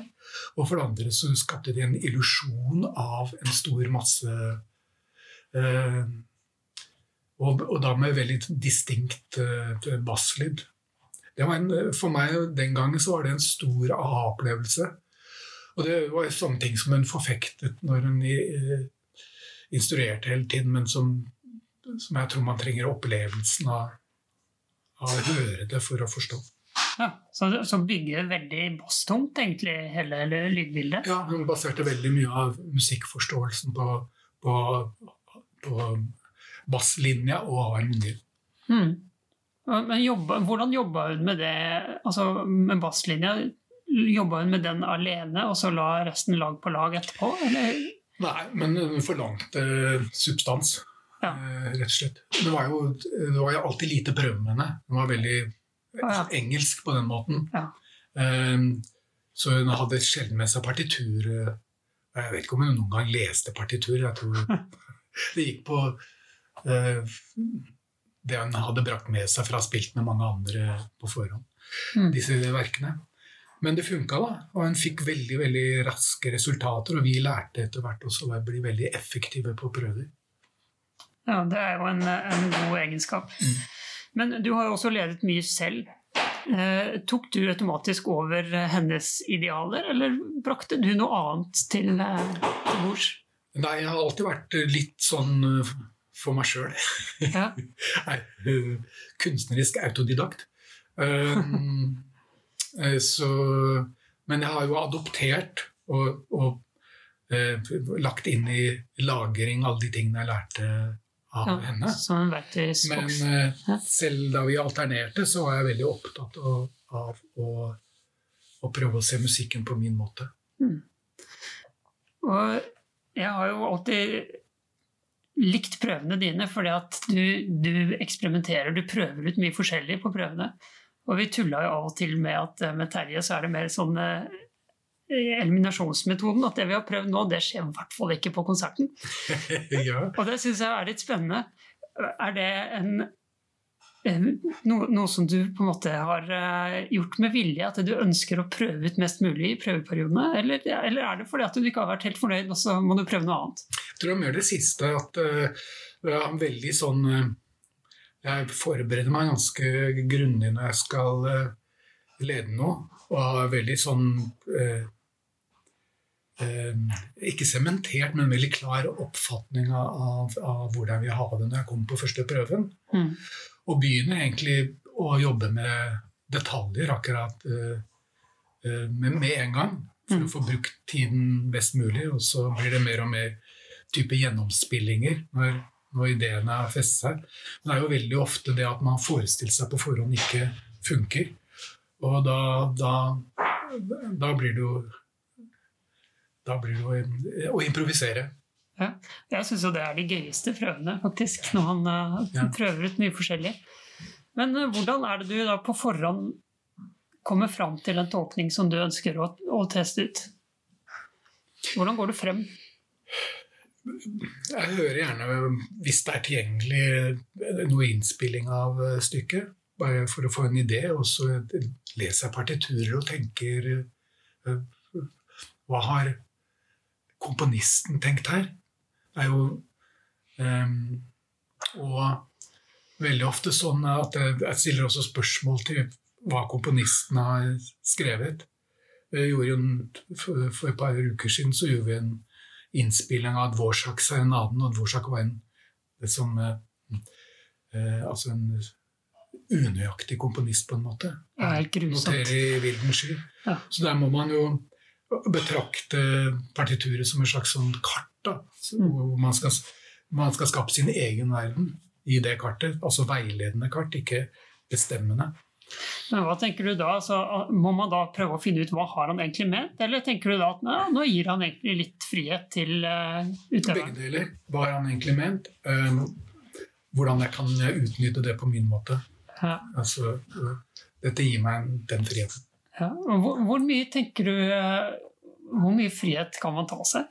Og for det andre så skapte de en illusjon av en stor masse eh, og, og da med veldig distinkt uh, basslyd. Det var en, for meg den gangen så var det en stor aha-opplevelse. Og det var sånne ting som hun forfektet når hun uh, instruerte hele tiden, men som, som jeg tror man trenger opplevelsen av, av å høre det for å forstå. Ja, så, så bygger veldig basstungt, egentlig, hele, hele lydbildet. Ja, hun baserte veldig mye av musikkforståelsen på, på, på basslinja og harmonier. Mm. Men jobba, hvordan jobba hun med det, altså med basslinja? Jobba hun med den alene, og så la resten lag på lag etterpå? Eller? Nei, men hun forlangte substans, Ja. eh, rett og slett. Det var, jo, det var jo alltid lite prøve med henne. Hun var veldig ja. engelsk på den måten. Ja. Um, så hun hadde sjelden med seg partitur. eh, Jeg vet ikke om hun noen gang leste partitur. Jeg tror det gikk på det han hadde brakt med seg fra spilt med mange andre på forhånd. Mm. Disse verkene. Men det funka, da. Og hun fikk veldig veldig raske resultater. Og vi lærte etter hvert også å bli veldig effektive på prøver. Ja, det er jo en, en god egenskap. Mm. Men du har jo også ledet mye selv. Eh, tok du automatisk over hennes idealer, eller brakte du noe annet til, eh, til bords? Nei, jeg har alltid vært litt sånn eh, for meg sjøl. Ja. Kunstnerisk autodidakt. Um, eh, så, men jeg har jo adoptert og, og uh, lagt inn i lagring alle de tingene jeg lærte av Ja, henne. Men eh, Ja. selv da vi alternerte, så var jeg veldig opptatt av, av å, å prøve å se musikken på min måte. Og jeg har jo alltid likt prøvene dine, fordi at du, du eksperimenterer, du prøver ut mye forskjellig på prøvene. Og vi tulla jo av og til med at eh, med Terje så er det mer sånn eh, eliminasjonsmetoden. At det vi har prøvd nå, det skjer i hvert fall ikke på konserten. ja. Og det syns jeg er litt spennende. Er det en, en noe, noe som du på en måte har eh, gjort med vilje? At du ønsker å prøve ut mest mulig i prøveperiodene? Eller, eller er det fordi at du ikke har vært helt fornøyd, og så må du prøve noe annet? Jeg tror det er mer det siste at uh, jeg har en veldig sånn eh, Jeg forbereder meg ganske grundig når jeg skal eh, lede noe, og har veldig sånn eh, eh, Ikke sementert, men veldig klar oppfatning av, av, hvordan jeg vil ha det når jeg kommer på første prøven. Mm. Og begynner egentlig å jobbe med detaljer akkurat uh, uh, med, med en gang. For Mm. å få brukt tiden best mulig. Og så blir det mer og mer type gjennomspillinger når, når ideene har festet seg. Men det er jo veldig ofte det at man forestiller seg på forhånd ikke funker. Og da, da, da blir det jo Da blir det jo å improvisere. Jeg syns jo det er de gøyeste prøvene, faktisk, når man uh, Ja. prøver ut mye forskjellig. Men uh, hvordan er det du da på forhånd kommer fram til en tolkning som du ønsker å, å teste ut? Hvordan går du frem? Jeg hører gjerne, hvis det er tilgjengelig, noe innspilling av eh, stykket. Bare for å få en idé. Og så leser jeg partiturer og tenker eh, Hva har komponisten tenkt her? Det er jo um, Og veldig ofte sånn at jeg, jeg stiller også spørsmål til hva komponisten har skrevet. Jeg gjorde en, for, for et par uker siden så gjorde vi en innspilling av Dvorsak serenaden, og Dvorsak var en som, eh, eh, altså en unøyaktig komponist, på en måte. Er helt grusomt. Noterer i vilden sky. Ja. Så der må man jo betrakte partituret som et slags sånn kart, da. Mm. hvor man skal, man skal skape sin egen verden i det kartet. Altså veiledende kart, ikke bestemmende. Men hva tenker du da? Så må man da prøve å finne ut hva har han egentlig ment? Eller tenker du da at nei, nå gir han egentlig litt frihet til uh, Begge deler. Hva har han egentlig ment? Um, hvordan jeg kan utnytte det på min måte. Ja. Altså, uh, dette gir meg den friheten. Ja. Hvor, hvor mye tenker du eh, Hvor mye frihet kan man ta seg?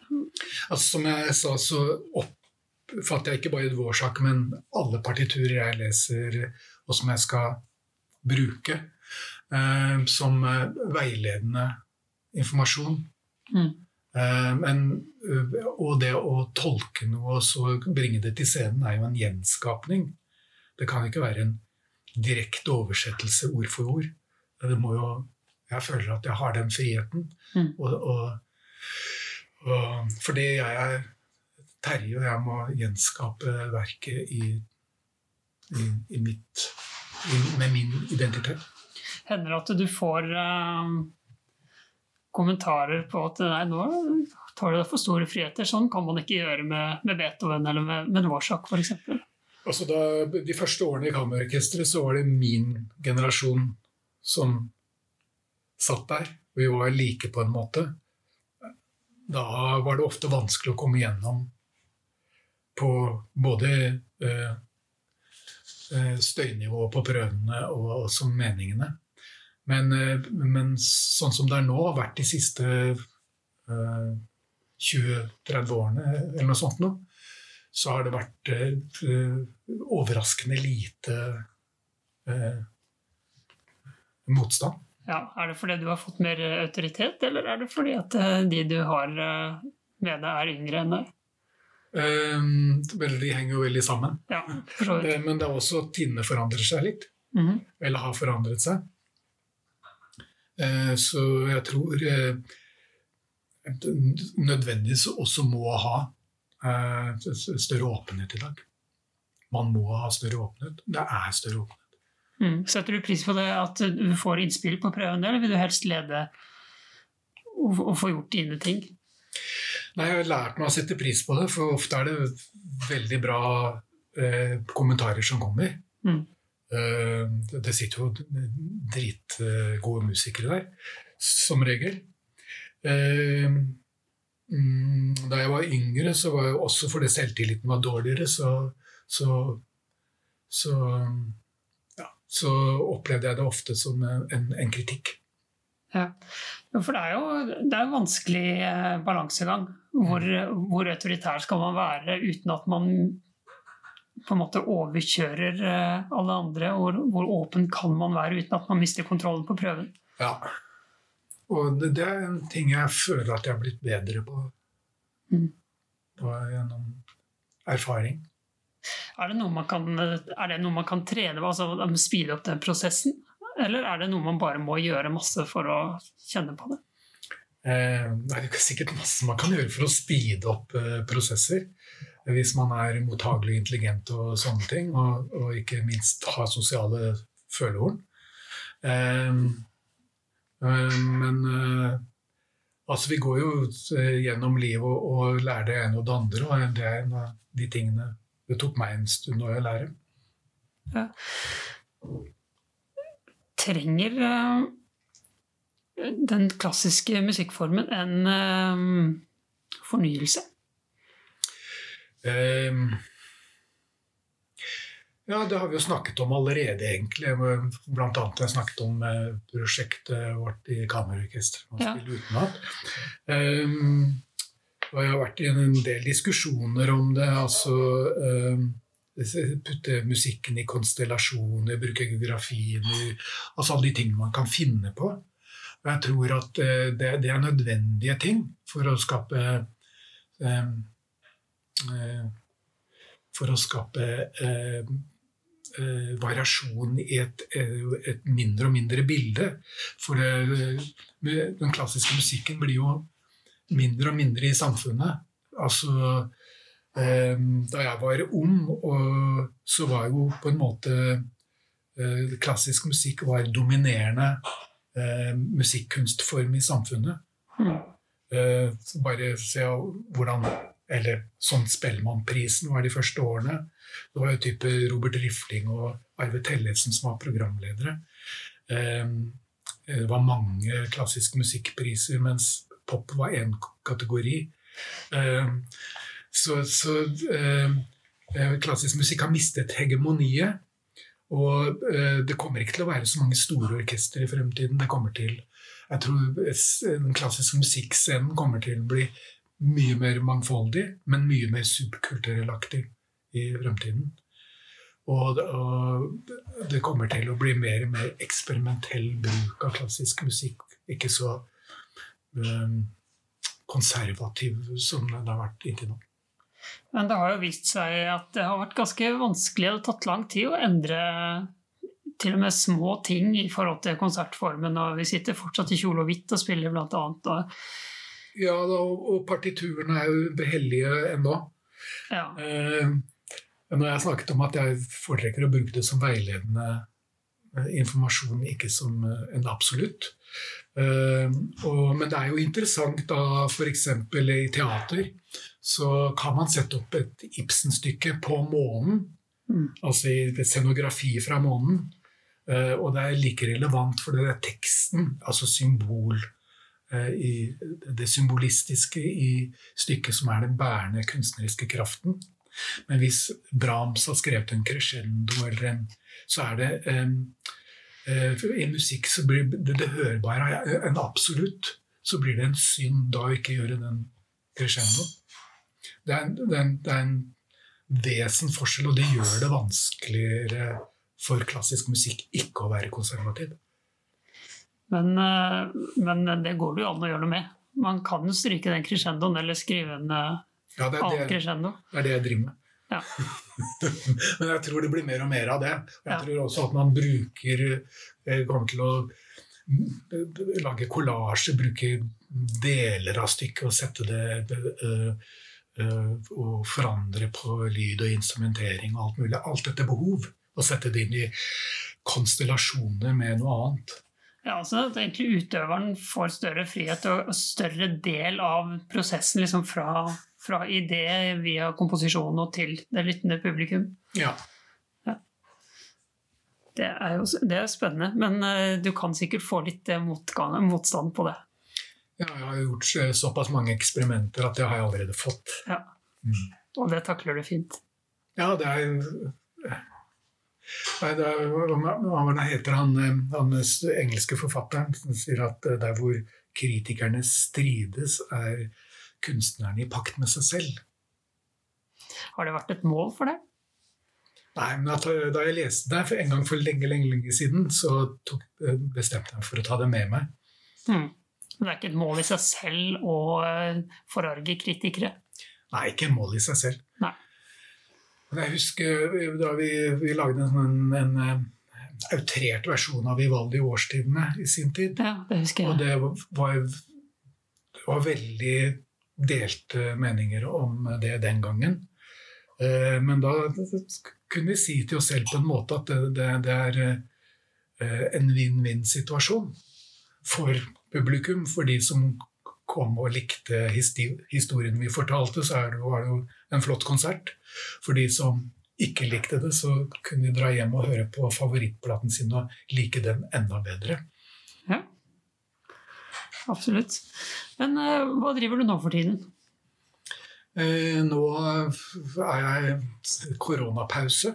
Altså, som jeg sa, så oppfatter jeg ikke bare Dvorsak, men alle partiturer jeg leser, og som jeg skal bruke, eh, som eh, veiledende informasjon. Mm. Eh, men, eh, og det å tolke noe og så bringe det til scenen, er jo en gjenskapning. Det kan ikke være en direkte oversettelse ord for ord. Det må jo, jeg føler at jeg har den friheten. Mm. Og, og, og fordi jeg er Terje, og jeg må gjenskape verket i, i, i mitt, i, med min identitet. Hender det at du får eh, kommentarer på at nei, nå tar du deg for store friheter. Sånn kan man ikke gjøre med, med Beethoven eller med, med Dvorsak f.eks. Altså da, de første årene i Kammerorkesteret så var det min generasjon som satt der. Vi var like på en måte. Da var det ofte vanskelig å komme gjennom på både eh, eh, støynivået på prøvene og også meningene. Men, eh, men sånn som det er nå, har vært de siste eh, 20-30 årene eller noe sånt nå, så har det vært eh, overraskende lite eh, motstand. Ja, er det fordi du har fått mer autoritet, eller er det fordi at eh, de du har eh, med deg, er yngre enn deg? Um, de henger jo veldig sammen. Ja. Eh, men det er også at tidene forandrer seg litt. Mhm. Eller har forandret seg. Uh, Så jeg tror uh, nødvendigvis også må ha uh, større åpenhet i dag. Man må ha større åpenhet. Det er større åpenhet. Mm. Setter du pris på det at du får innspill på prøven, eller vil du helst lede og, og få gjort dine ting? Nei, jeg har lært meg å sette pris på det, for ofte er det veldig bra eh, kommentarer som kommer. Mm. Eh, det- sitter jo dritgode musikere der, som regel. Eh, mm, da jeg var yngre, så var jeg også fordi selvtilliten var dårligere, så, så, så, så opplevde jeg det ofte som en, en kritikk. Ja. For det er jo det er en vanskelig eh, balansegang. Hvor, hvor autoritær skal man være uten at man på en måte overkjører eh, alle andre? Hvor, hvor åpen kan man være uten at man mister kontrollen på prøven? Ja. Og det, det er en ting jeg føler at jeg har blitt bedre på. Mm. på gjennom erfaring. Er det noe man kan, noe man kan trene med, altså speede opp den prosessen? Eller er det noe man bare må gjøre masse for å kjenne på det? Eh, det er sikkert masse man kan gjøre for å speede opp eh, prosesser. Hvis man er mottagelig intelligent og sånne ting, og, og ikke minst har sosiale følehorn. Eh, eh, men eh, altså, vi går jo eh, gjennom livet og, og lærer det ene og det andre, og det er en av de tingene det tok meg en stund å lære. Trenger uh, den klassiske musikkformen en uh, fornyelse? Um, ja, det har vi jo snakket om allerede, egentlig. Blant annet jeg snakket om eh, prosjektet vårt i Kammerorkesteret. Ja. utenat. Ehm, og jeg har vært i en del diskusjoner om det. altså ehm, Putte musikken i konstellasjoner, bruke geografien Altså alle de tingene man kan finne på. Og jeg tror at eh, det, det er nødvendige ting for å skape ehm, eh, for å skape eh, eh, variasjon i et, et mindre og mindre bilde. For det, den klassiske musikken blir jo mindre og mindre i samfunnet. Altså eh, Da jeg var ung, så var jo på en måte eh, klassisk musikk var dominerende eh, musikkunstform i samfunnet. Mm. Bare se hvordan Eller sånn Spellemannprisen var de første årene. Det var jo type Robert Rifling og Arve Tellefsen som var programledere. Det var mange klassiske musikkpriser, mens pop var én kategori. Eh, så så eh, eh, klassisk musikk har mistet hegemoniet. Og eh, det kommer ikke til å være så mange store orkestre i fremtiden. Det kommer til jeg tror den klassiske musikkscenen kommer til å bli mye mer mangfoldig, men mye mer subkulturellaktig i fremtiden. Og det, kommer til å bli mer og mer eksperimentell bruk av klassisk musikk. Ikke så konservativ som den har vært inntil nå. Men det har jo vist seg at det har vært ganske vanskelig, det har tatt lang tid å endre til og med små ting i forhold til konsertformen. Og vi sitter fortsatt i kjole og hvitt og spiller annet. Ja, og og partiturene er jo hellige ennå. ja. Eh, når jeg snakket om at jeg foretrekker å bruke det som veiledende informasjon, ikke som eh, en absolutt. Eh, men det er jo interessant da f.eks. i teater så kan man sette opp et Ibsen-stykke på månen. Mm. Altså i scenografi fra månen. Eh, og det er like relevant for det er teksten, altså symbol eh, i det symbolistiske i stykket som er den bærende kunstneriske kraften. Men hvis Brahms har skrevet en crescendo, eller en, så er det eh, eh, I musikk så blir det, det hørbare en absolutt. Så blir det en synd da å ikke gjøre den crescendoen. Det er, en, det, er en, det er en og det gjør det vanskeligere for klassisk musikk ikke å være konservativ. Men, eh, men det går det jo an å gjøre noe med. Man kan jo stryke den crescendoen eller skrive en eh, Ja, det, er annen crescendo. det er det jeg driver med. Ja. Men jeg tror det blir mer og mer av det. Jeg Ja. tror også at man bruker eh, kommer til å lage kollasjer, bruke deler av stykket og sette det øh, øh, Og forandre på lyd og instrumentering og alt mulig. Alt dette behov. Og sette det inn i konstellasjoner med noe annet. Ja, altså at egentlig utøveren får større frihet og større del av prosessen liksom fra, fra idé via komposisjon og til det lyttende publikum. Ja. Det er jo det er spennende, men uh, du kan sikkert få litt uh, motgang, motstand på det. Ja, jeg har gjort uh, såpass mange eksperimenter at det har jeg allerede fått. Ja. Mm. Og det takler du fint. Ja, det er Nei, det er, hva heter han, han engelske forfatteren som sier at der hvor kritikerne strides, er kunstnerne i pakt med seg selv. Har det vært et mål for deg? Nei, men Da jeg leste det en gang for lenge lenge, lenge siden, så tok, bestemte jeg meg for å ta det med meg. Mm. Men det er ikke et mål i seg selv å eh, forarge kritikere? Nei, ikke et mål i seg selv. Nei. Jeg husker da vi, vi lagde en, en, en, eh, outrert versjon av Vivaldi i årstidene i sin tid. Ja, det husker jeg. Og det var, det var veldig delte meninger om det den gangen. Eh, men da kunne vi si til oss selv på en måte at det, det, det er eh, en vinn-vinn-situasjon for publikum. For de som kom og likte historien vi fortalte, så det, var det jo en flott konsert. For de som ikke likte det, så kunne de dra hjem og høre på favorittplaten sin og like den enda bedre. Ja, absolutt. Men uh, hva driver du nå for tiden? Eh, nå er jeg koronapause.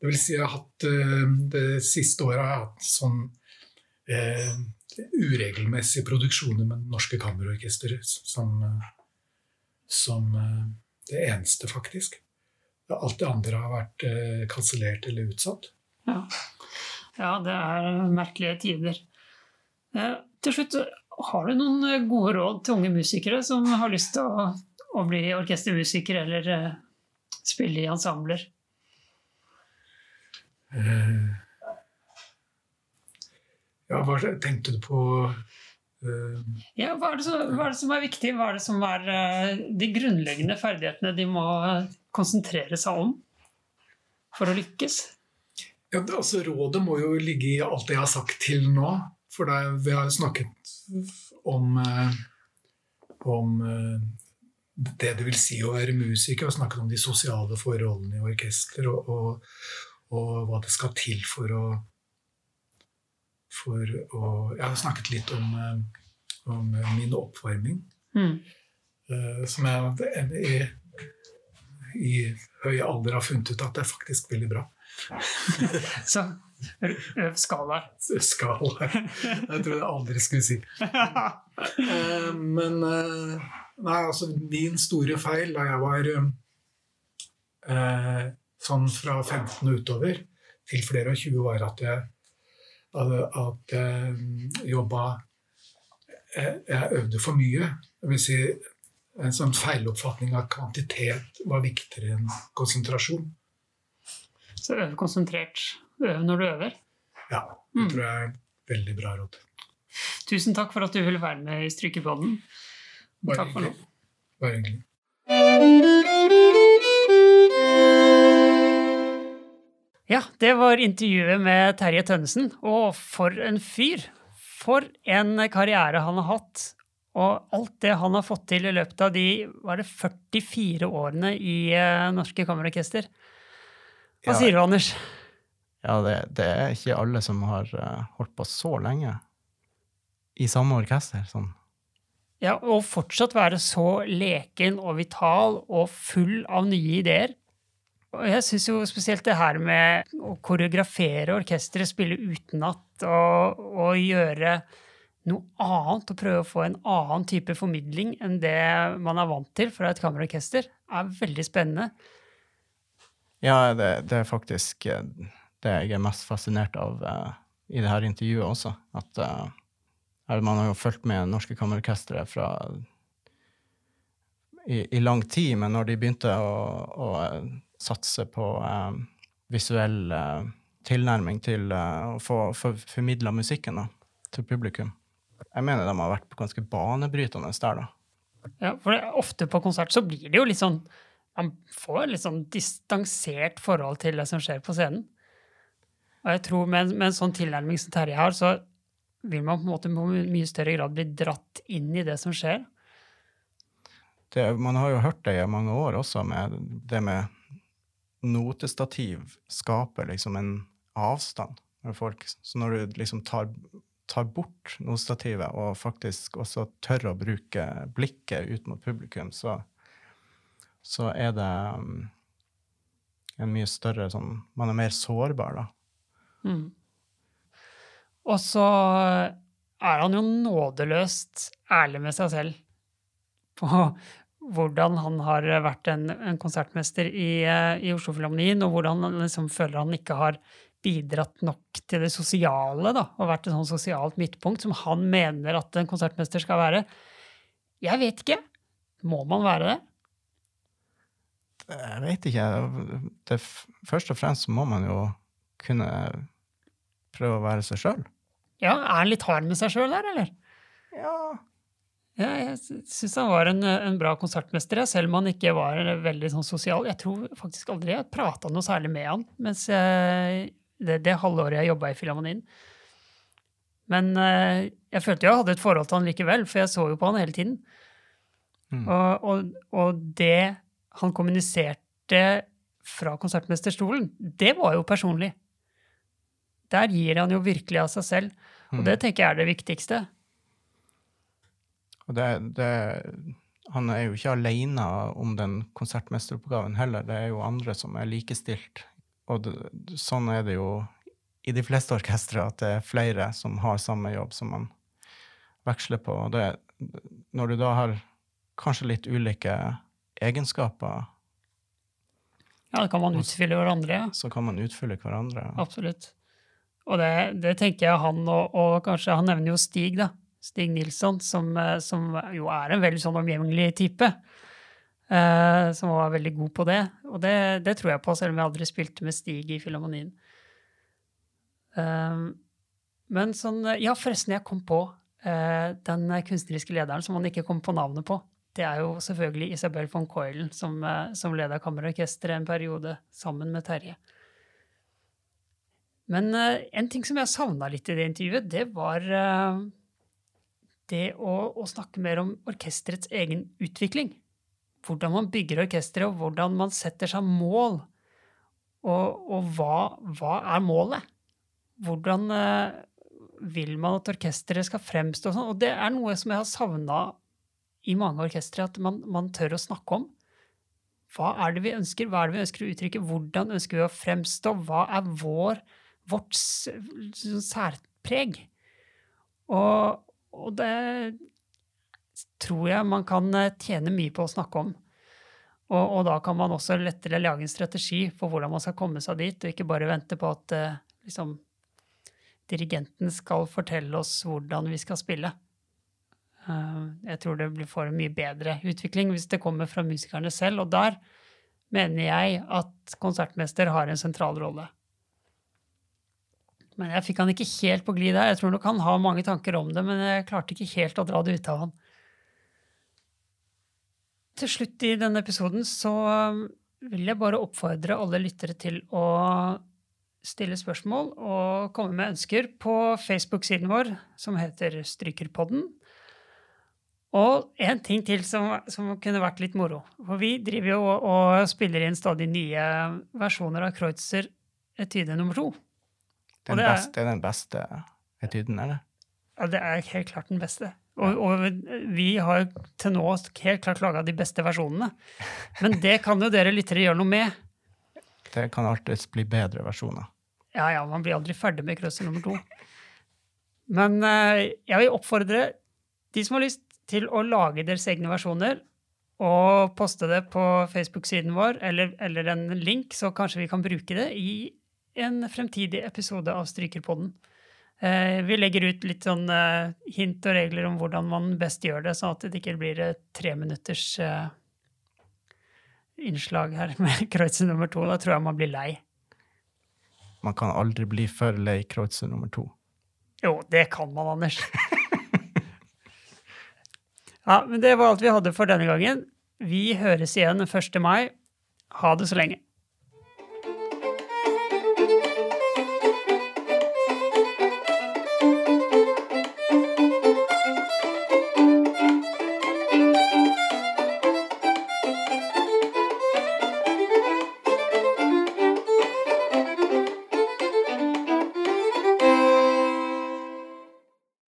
Det vil si jeg har hatt uh, det siste året har jeg hatt sånn uregelmessige produksjoner med Norske kammerorkestre som, som det eneste, faktisk. Alt det andre har vært eh, kansellert eller utsatt. Ja. ja. det er merkelige tider. Eh, til slutt, har du noen gode råd til unge musikere som har lyst til å å bli orkestermusiker eller eh, spille i ensembler? Uh, ja, hva tenkte du på Ja, hva er, så, hva er, det som, er viktig? Hva er det som er de grunnleggende ferdighetene de må konsentrere seg om for å lykkes? Ja, altså, rådet må jo ligge i alt det jeg har sagt til nå. For det, vi har jo snakket om, om det det vil si å være musiker, og snakket om de sosiale forholdene i orkester, og, og, og, hva det skal til for å, for å Jeg har snakket litt om, eh, om min oppvarming, mm. uh, som jeg i, i høy alder har funnet ut at det er faktisk veldig bra. Så øv skalaer. Skalaer. Jeg tror jeg aldri skulle si. Uh, men Nei, altså min store feil da jeg var eh, sånn fra 15 utover til flere og 20, var at jeg, at jeg jobba jeg, jeg øvde for mye. Det vil si en sånn feiloppfatning av kvantitet var viktigere enn konsentrasjon. Så øv konsentrert. Øv når du øver. Ja. Det mm. tror jeg er veldig bra råd. Tusen takk for at du ville være med i Strykepodden. Bare nå. Bare hyggelig. Ja, det var intervjuet med Terje Tønnesen. Og for en fyr! For en karriere han har hatt. Og alt det han har fått til i løpet av de var det 44 årene i uh, Norske Kammerorkester. Hva ja, sier du, Anders? Ja, det, det, er ikke alle som har uh, holdt på så lenge i samme orkester. sånn ja, og fortsatt være så leken og vital og full av nye ideer. Og jeg syns jo spesielt det her med å koreografere orkesteret, spille utenat og, og gjøre noe annet og prøve å få en annen type formidling enn det man er vant til fra et kammerorkester, er veldig spennende. Ja, det, det, er faktisk eh, det jeg er mest fascinert av uh, i det her intervjuet også. At uh, man har jo fulgt med Norske Kammerorkestre fra i, i, lang tid, men når de begynte å, å satse på um, visuell uh, tilnærming til uh, å få for, formidla musikken, da, til publikum. Jeg mener de har vært ganske banebrytende der, da. Ja, for det, ofte på konsert så blir det jo litt sånn Man får litt sånn distansert forhold til det som skjer på scenen. Og jeg tror med, med en sånn tilnærming som Terje har, så vil man på en måte på mye større grad bli dratt inn i det som skjer. Det, man har jo hørt det i mange år også, med det med notestativ skaper liksom en avstand med folk. Så når du liksom tar tar bort notestativet og faktisk også tør å bruke blikket ut mot publikum, så, så er det um, en mye større sånn Man er mer sårbar, da. Mm. Og så er han jo nådeløst ærlig med seg selv på hvordan han har vært en, en konsertmester i, eh, i Oslo-Filharmonien, og hvordan han liksom føler han ikke har bidratt nok til det sosiale da, og vært et sånn sosialt midtpunkt som han mener at en konsertmester skal være. Jeg vet ikke. Må man være det? Jeg vet ikke. Det, først og fremst må man jo kunne prøve å være seg sjøl. Ja, Er han litt hard med seg sjøl der, eller? Ja. Ja jeg syns han var en, en, bra konsertmester, selv om han ikke var veldig sånn sosial. Jeg tror faktisk aldri jeg prata noe særlig med han mens jeg det, det halvåret jeg jobba i Filharmonien. Men uh, jeg følte jo jeg hadde et forhold til han likevel, for jeg så jo på han hele tiden. Mm. Og, og, og, det han kommuniserte fra konsertmesterstolen, det var jo personlig. Der gir han jo virkelig av seg selv. Og mm. det tenker jeg er det viktigste. Og det, det, han er jo ikke alene om den konsertmesteroppgaven heller. Det er jo andre som er likestilt og det, sånn er det jo i de fleste orkestre, at det er flere som har samme jobb som man veksler på. Og det, når du da har kanskje litt ulike egenskaper Ja, da kan man utfylle hverandre. Så kan man utfylle hverandre. Absolutt. Og det, det tenker jeg han og, og, kanskje Han nevner jo Stig, da. Stig Nilsson, som, eh, som jo er en veldig sånn omgjengelig type. Uh, som var veldig god på det. Og det, det, tror jeg på, selv om jeg aldri spilte med Stig i Filharmonien. Uh, men sånn Ja, forresten, jeg kom på uh, den kunstneriske lederen som man ikke kom på navnet på. Det er jo selvfølgelig Isabel von Coilen, som, som leda Kammerorkesteret en periode sammen med Terje. Men en ting som jeg savna litt i det intervjuet, det var det å, å snakke mer om orkesterets egen utvikling hvordan man bygger orkesteret, og hvordan man setter seg mål. Og, og hva, hva, er målet? Hvordan uh, vil man at orkesteret skal fremstå? Sånn? og det er noe som jeg har savna i mange orkestre, at man, man, tør å snakke om. Hva er det vi ønsker? Hva er det vi ønsker å uttrykke? Hvordan ønsker vi å fremstå? Hva er vår, vårt særpreg? Og, og det, tror jeg man kan eh, tjene mye på å snakke om. Og, og, da kan man også lettere lage en strategi for hvordan man skal komme seg dit, og ikke bare vente på at uh, liksom, dirigenten skal fortelle oss hvordan vi skal spille. Uh, jeg tror det blir for en mye bedre utvikling hvis det kommer fra musikerne selv. Og der mener jeg at konsertmester har en sentral rolle. Men jeg fikk han ikke helt på glid der. Jeg tror nok han har mange tanker om det, men jeg klarte ikke helt å dra det ut av han. Til slutt i denne episoden så um, vil jeg bare oppfordre alle lyttere til å stille spørsmål og komme med ønsker på Facebook-siden vår, som heter Strykerpodden. Og en ting til som, som, kunne vært litt moro. For vi driver jo og, og spiller inn stadig nye versjoner av Kreutzer etyde nummer to. Den det, er, beste, det er den beste etyden, er det? Ja, det er helt klart den beste. Og, og, vi har til nå helt klart laga de beste versjonene. Men det kan jo dere lyttere gjøre noe med. Det kan alltids bli bedre versjoner. Ja, ja, man blir aldri ferdig med krøsser nummer to. Men uh, jeg vil oppfordre de som har lyst til å lage deres egne versjoner, og poste det på Facebook-siden vår, eller, eller, en link, så kanskje vi kan bruke det i en fremtidig episode av Strykerpodden. Eh, vi legger ut litt sånn eh, hint og regler om hvordan man best gjør det, sånn at det ikke blir et treminutters uh, innslag her med Kreutzer nummer to. Da tror jeg man blir lei. Man kan aldri bli for lei Kreutzer nummer to. Jo, det kan man, Anders. Ja, men det var alt vi hadde for denne gangen. Vi høres igjen 1. mai. Ha det så lenge.